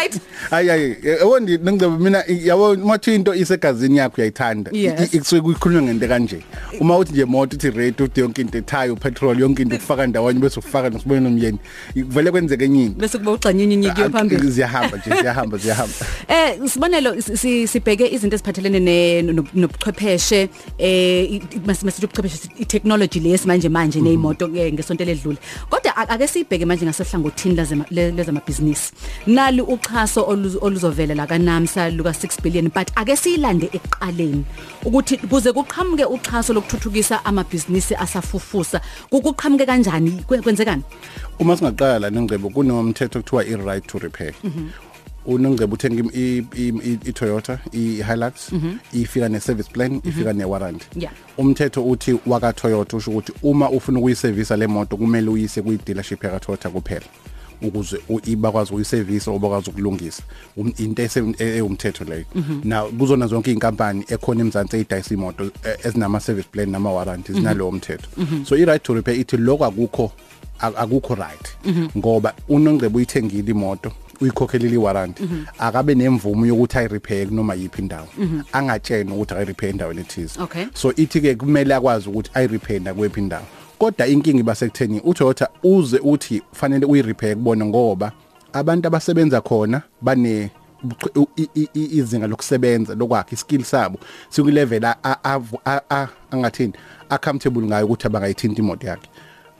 Alright. Hayi hayi yabo ngicela mina yabo mathi into isegazini yakho uyayithanda Yes. ikusuke kuyikhulunywa ngento kanje uma uthi nje moto uthi rate uthi yonke into ethayo petrol yonke into ukufaka ndawonye bese ufaka nosibone nomyeni vele kwenzeke enyini Bese kuba ugxanyinye nyikiyo phambili. ziyahamba nje ziyahamba ziyahamba Eh sibonelo si- si- sibheke izinto eziphathelene ne no- nobuchwepheshe eh i- mase masithi ubuchwepheshe i technology lesi manje manje nezimoto ke ngesonto ledlule. Kodwa a- ake sibheke manje ngasohlangothini lezema- le- lezamabhizinisi. Nali uxhaso oluz- oluzovela la kaNAMSA luka 6 billion but ake siyilande ekuqaleni. Ukuthi kuze kuqhamuke uxhaso lokuthuthukisa amabhizinisi asafufusa kuqhamuke kanjani? Kwe- kwenzekani? uma singaqala la nengcebo kunomthetho okuthiwa i right to repair. Unongcebo uthenga im- i- i- i- i Toyota i Hilux ifika ne service plan ifika ne warranty Yeah. umthetho uthi waka Toyota usho ukuthi uma ufuna ukuyiservice le moto kumele uyise kuyi dealership ya Toyota kuphela. Ukuze ibakwazi ukuyiservice obakwazi ukulungisa. Um- into e- ewumthetho leyo. Na kuzona zonke inkampani ekhona emzansi eyidayisa imoto eh, ezinama service plan nama warranty zinalowo mthetho. So i right to repair ithi lokho akukho ak- akukho right. Ngoba unongcebo uyithengile imoto uyikhokhelile iwarranty akabe nemvumo yokuthi ayi repair noma yipi indawo angatshena ukuthi ayi repair endaweni ethize. So ithi ke kumele akwazi ukuthi ayi repair nakwephi indawo. Kodwa inkinga iba sekutheni uToyota uze uthi fanele uyi repair kubona ngoba abantu abasebenza khona bane ubuchwe- i- i- i- izinga lokusebenza lokwakhe iskill sabo sikulevel a- a- a- a- angathini accountable ngayo ukuthi abangayithinta imoto yakhe.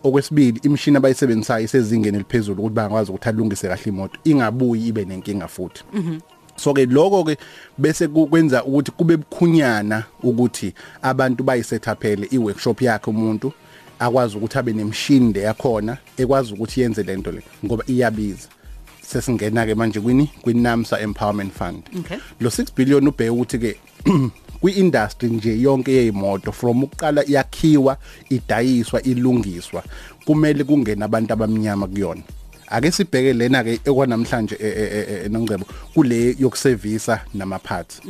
Okwesibili imishini abayisebenzisayo isezingeni eliphezulu ukuthi bangakwazi ukuthi alungise kahle imoto ingabuyi ibe nenkinga futhi. So ke lokho ke bese kwenza ukuthi kube bukhunyana ukuthi abantu bayisethaphele iworkshop yakhe umuntu akwazi ukuthi abe nemshini le yakhona ekwazi ukuthi yenze lento le ngoba iyabiza. Sesingena ke manje kwini? Kwinamsa empowerment fund. Okay. lo 6 billion ubheke ukuthi ke kwi-industry nje yonke yezimoto from ukuqala yakhiwa idayiswa ilungiswa kumele kungena abantu abamnyama kuyona. Ake sibheke lena ke ekwanamhlanje eh, eh, eh, nongcebo kule yokusevisa nama parts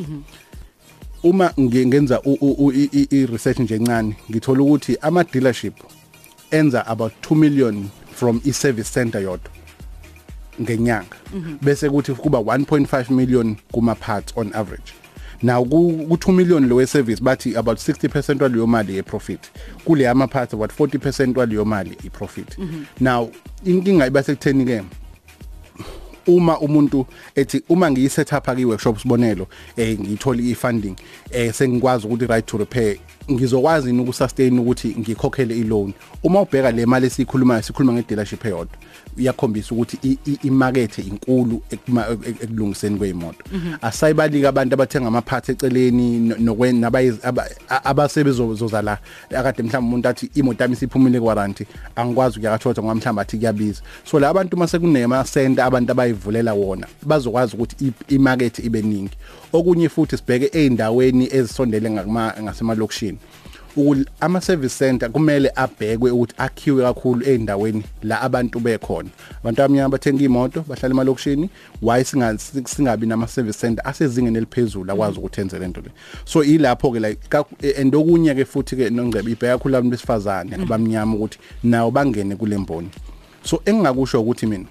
uma ngi- ngenza u- u- u- i- i i- research nje encane ngithola ukuthi ama dealership enza about 2 million from i service center yodwa ngenyanga. Bese kuthi kuba 1.5 million kuma parts on average. Now ku ku 2 million lo service bathi about 60% waleyo mali ye profit kule ama parts about 40% waleyo mali i profit now inkinga iba sekutheni ke uma umuntu ethi uma ngiyiset up aki workshop sibonelo eh ngithola i-funding eh sengikwazi ukuthi right to repair ngizokwazi ukusustain ukuthi ngikhokhele i-loan? Uma ubheka le mali esikhuluma sikhuluma ngedealership eyodwa iyakhombisa ukuthi i- i- imakethe inkulu ekuma- ek- ekulungiseni kweimoto asayibalika abantu abathenga ama-parts eceleni nokwen abasebezoza la akade mhlawumbe umuntu athi imoto yami isiphumile kwarranty angikwazi ukuyakathotha ngoba mhlawumbe athi kuyabiza. So la abantu mase kunema center abantu abayivulela wona bazokwazi ukuthi i- imarket ibe ningi. Okunye futhi sibheke eindaweni ezisondele ngakuma ngasemalokishini. ukuthi ama service center kumele abhekwe ukuthi akhiwe kakhulu eindaweni la abantu bekhona. Abantu abamnyama bathenga imoto bahlala emalokishini why singa singabi nama service center asezingeni eliphezulu akwazi ukuthi enze lento le. So ilapho ke like and okunye ke futhi ke nongcebe ibheka kakhulu abantu besifazane abamnyama ukuthi nawo bangene kule mboni. So engingakusho ukuthi mina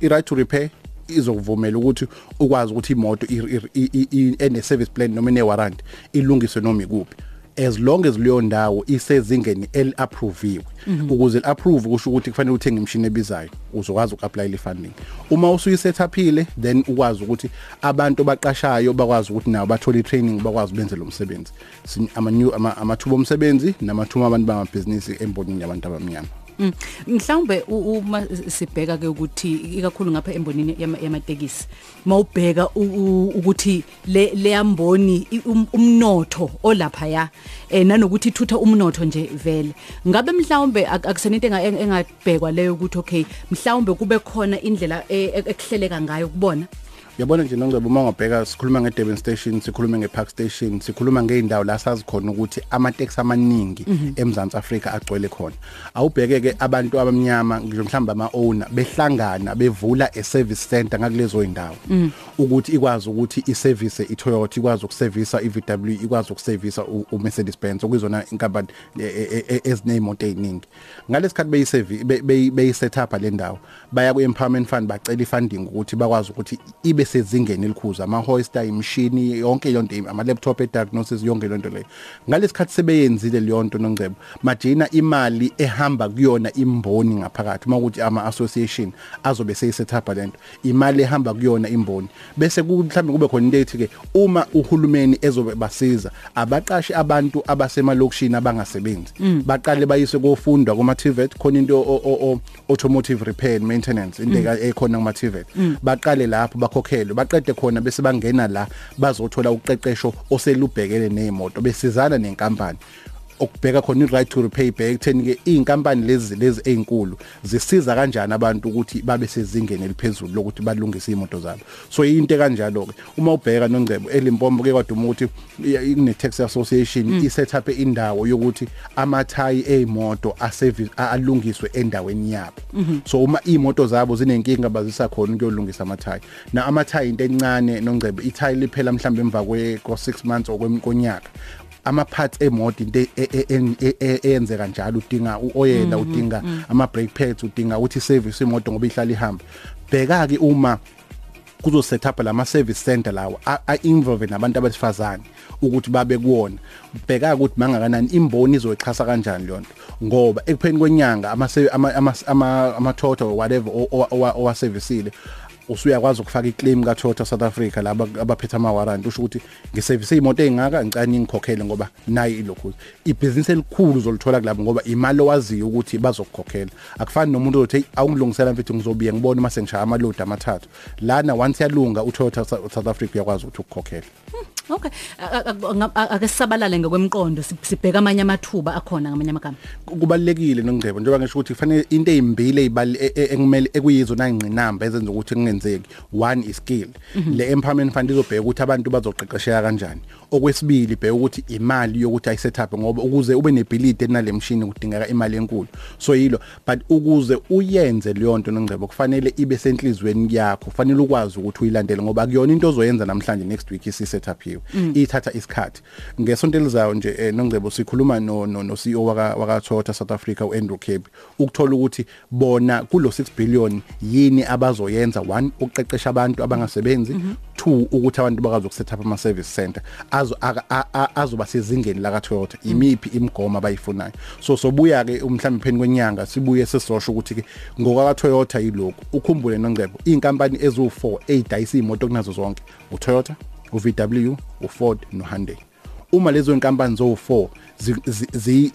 i-right to repair izokuvumela ukuthi ukwazi ukuthi imoto i- i- i- i- ene service plan noma ene warranty ilungiswe noma ikuphi. As long as leyo ndawo isezingeni eliapproviwe. Ukuze liapprove kusho ukuthi kufanele uthenge imishini ebizayo uzokwazi ukuapply le funding uma usuyisethaphile then ukwazi ukuthi abantu baqashayo bakwazi ukuthi nabo bathole training bakwazi benze lo msebenzi. Sin- ama new ama- amathuba omsebenzi namathuba abantu bamabhizinisi embonini yabantu abamnyama. Mm. Mhlawumbe u- uma sibheka ke ukuthi ikakhulu ngapha embonini yama- yamatekisi mawubheka ukuthi le leyamboni um- umnotho olapha ya eh nanokuthi ithutha umnotho nje vele. Ngabe mhlawumbe ak- akusenento enga- engabhekwa leyo ukuthi okay mhlawumbe kube khona indlela e- e- ekuhleleka ngayo kubona? Yabona nje nongcebo uma ngabheka sikhuluma ngeDurban station, sikhuluma ngePark station, sikhuluma ngeindawo la sazi khona ukuthi ama-taxi amaningi eMzansi Afrika agcwele khona. Awubheke ke abantu abamnyama ngisho mhlamba ama-owner behlangana bevula a service center ngakulezo indawo. ukuthi ikwazi ukuthi iservice iToyota ikwazi ukuservisa iVW ikwazi ukuservisa uMercedes Benz okuyizona inkampani e, e, e, ezinemoto eziningi ngalesikhathi beyiservice beyiset up le ndawo baya ku empowerment fund bacela ifunding ukuthi bakwazi ukuthi ibe sezingeni elikhuza ama hoister imishini yonke yonto ama laptop e diagnosis yonke lento leyo ngalesikhathi sebeyenzile leyo nto nongcebo majina imali ehamba kuyona imboni ngaphakathi makuthi ama association azobe seyiset up lento imali ehamba kuyona imboni bese mhlawumbe kube khona into ethi ke uma uhulumeni ezobe basiza abaqashi abantu abasemalokishini abangasebenzi mm. baqale bayise kofundwa kuma TVET khona into automotive repair and maintenance into mm. ekhona kuma TVET mm. baqale lapho bakhokhelwe baqede khona bese bangena la bazothola uqeqesho oselubhekele nezimoto besizana nenkampani. Okubheka khona i-right to repay back theni ke inkampani lezi lezi ezinkulu zisiza kanjani abantu ukuthi babe sezingeni eliphezulu lokuthi balungise imoto zabo so into kanjalo ke uma ubheka nongcebo elimpompo ke kwaduma ukuthi ine tax association mm. iset up indawo yokuthi amathayi ezimoto aservice alungiswe endaweni yabo mm -hmm. so uma imoto zabo zinenkinga bazisa khona ukuyolungisa amathayi na amathayi into encane nongcebo ithayi liphela mhlambe emva kwe 6 months okwemkonyaka ama parts emoto into eyenzeka njalo udinga uoyela udinga ama brake pads udinga ukuthi service imoto ngoba ihlala ihamba bheka ke uma kuzo set up lama service center lawo a involve nabantu abesifazane ukuthi babe kuwona bheka ukuthi mangakanani imboni izoxhasa kanjani leyo nto ngoba ekupheni kwenyanga ama ama ama total whatever owa serviceile usuyakwazi ukufaka iclaim ka Toyota South Africa laba abaphethe ama warrant usho ukuthi ngiservice imoto engaka ngicane ngikhokhele ngoba nayi ilokhu. Ibhizinisi elikhulu uzolithola kulabo ngoba imali owaziyo ukuthi bazokukhokhela. Akufani nomuntu othi awungilungisela mfethu ngizobiya ngibone mase ngishaya amalodi amathathu. Lana once yalunga uToyota South Africa uyakwazi ukuthi ukukhokhela. Okay. Ake sisabalale ngokwemqondo sibheka amanye amathuba akhona ngamanye amagama? Kubalekile nongcebo njengoba ngisho ukuthi kufanele into ezimbili ezibali ekumele ekuyizo nangqinamba ezenza ukuthi kungenzeki. One is skill. Le empowerment fund izobheka ukuthi abantu bazoqeqesheka kanjani. Okwesibili bheka ukuthi imali yokuthi ayiset up ngoba ukuze ube nebility enale machine kudingeka imali enkulu. So yilo but ukuze uyenze leyo nto nongcebo kufanele ibe senhlizweni yakho. Kufanele ukwazi ukuthi uyilandele ngoba kuyona into ozoyenza namhlanje next week isi set up hiyo ithatha isikhathi. Ngesonto elizayo nje nongcebo sikhuluma no no CEO waka waka Toyota South Africa uAndrew Cape ukuthola ukuthi bona kulo 6 billion yini abazoyenza one ukuqeqesha abantu abangasebenzi two ukuthi abantu bakwazi ukuset up ama service center azo azoba sezingeni la Toyota. Imipi imigomo abayifunayo? So sobuya ke umhlambi pheni kwenyanga sibuye sesosho ukuthi ke ngoka Toyota yilokhu ukhumbule nongcebo inkampani ezu4 ezidayisa imoto kunazo zonke. uToyota? uVW uFord noHyundai. Uma lezo inkampani zo4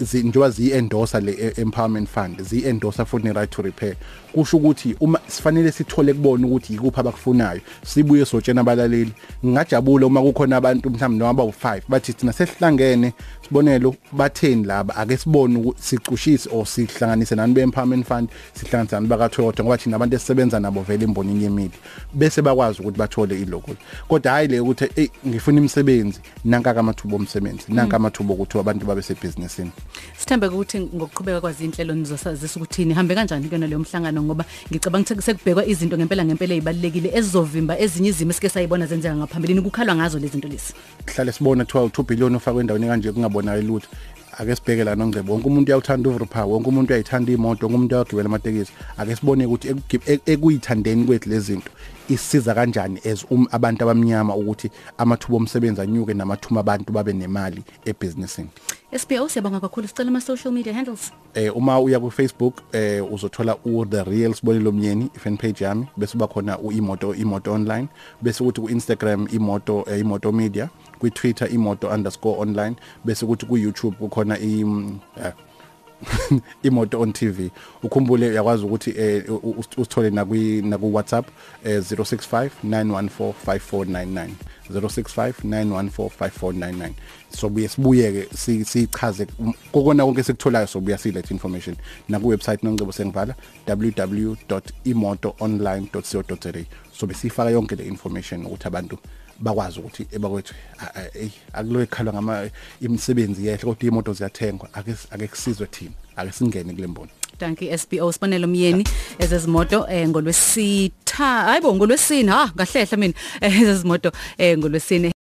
njengoba ziyi-endorsa le empowerment fund ziyi-endorsa futhi ne-right to repair kusho ukuthi uma sifanele sithole kubona ukuthi yikuphi abakufunayo sibuye sotshena abalaleli. Ngingajabula uma kukhona abantu mhlawumbe noma bawu5 bathi thina sesihlangene sibonelo batheni laba ake sibone ukuthi sicushise or sihlanganise nani be-empowerment fund sihlanganise nani baka-Toyota ngoba thina abantu esisebenza nabo vele imbonini yemidi bese bakwazi ukuthi bathole ilogo. Kodwa hayi le ukuthi hey ngifuna imisebenzi nanka amathuba omsebenzi nanka amathuba ukuthi abantu babe sebhizinisini. Sithembe ukuthi ngokuqhubeka kwazi inhlelo nizosazisa ukuthi nihambe kanjani kuyona leyo mhlangano? Ngoba ngicabanga ukuthi sekubhekwa izinto ngempela ngempela ezibalekile ezizovimba ezinye izimo esike sayibona zenzeka ngaphambilini kukhalwa ngazo lezi zinto lezi. Kuhlale sibona 12 2 billion ofakwe endaweni kanje kungabonakali lutho ake sibheke la nongcebo wonke umuntu uyawuthanda uVerpower wonke umuntu uyayithanda imoto wonke umuntu uyagibela amatekisi. Ake sibone ukuthi ekuyithandeni kwethu lezi zinto isiza kanjani as um abantu abamnyama ukuthi amathuba omsebenzi anyuke namathuba abantu babe nemali ebusinessini SPO siyabonga kakhulu. Sicela ama social media handles. Eh uma uya ku Facebook eh uzothola u the real sibonelo mnyeni fan page yami bese uba khona uimoto imoto online bese ukuthi ku Instagram imoto eh, imoto media ku Twitter imoto_online bese ukuthi ku YouTube kukhona i eh, imoto on TV ukhumbule uyakwazi ukuthi eh, usithole na kwi na ku WhatsApp eh, 065 914 5499 0659145499 sobuye sibuyeke sichaze kokona konke sikutholayo sobuya silethe information. Na ku website nongcebo sengivala www.imotoonline.co.za sobe sifaka yonke le information ukuthi abantu bakwazi ukuthi ebakwethu hey akulo ekhala ngama imisebenzi yehle kodwa imoto ziyathengwa ake ake kusizwe thina ake singene kule mbono. Danki SBO sibonelo myeni ezezimoto eh ngolwesitha hayibo ngolwesine. Ha ngahlehla mina. Ezezimoto eh ngolwesine.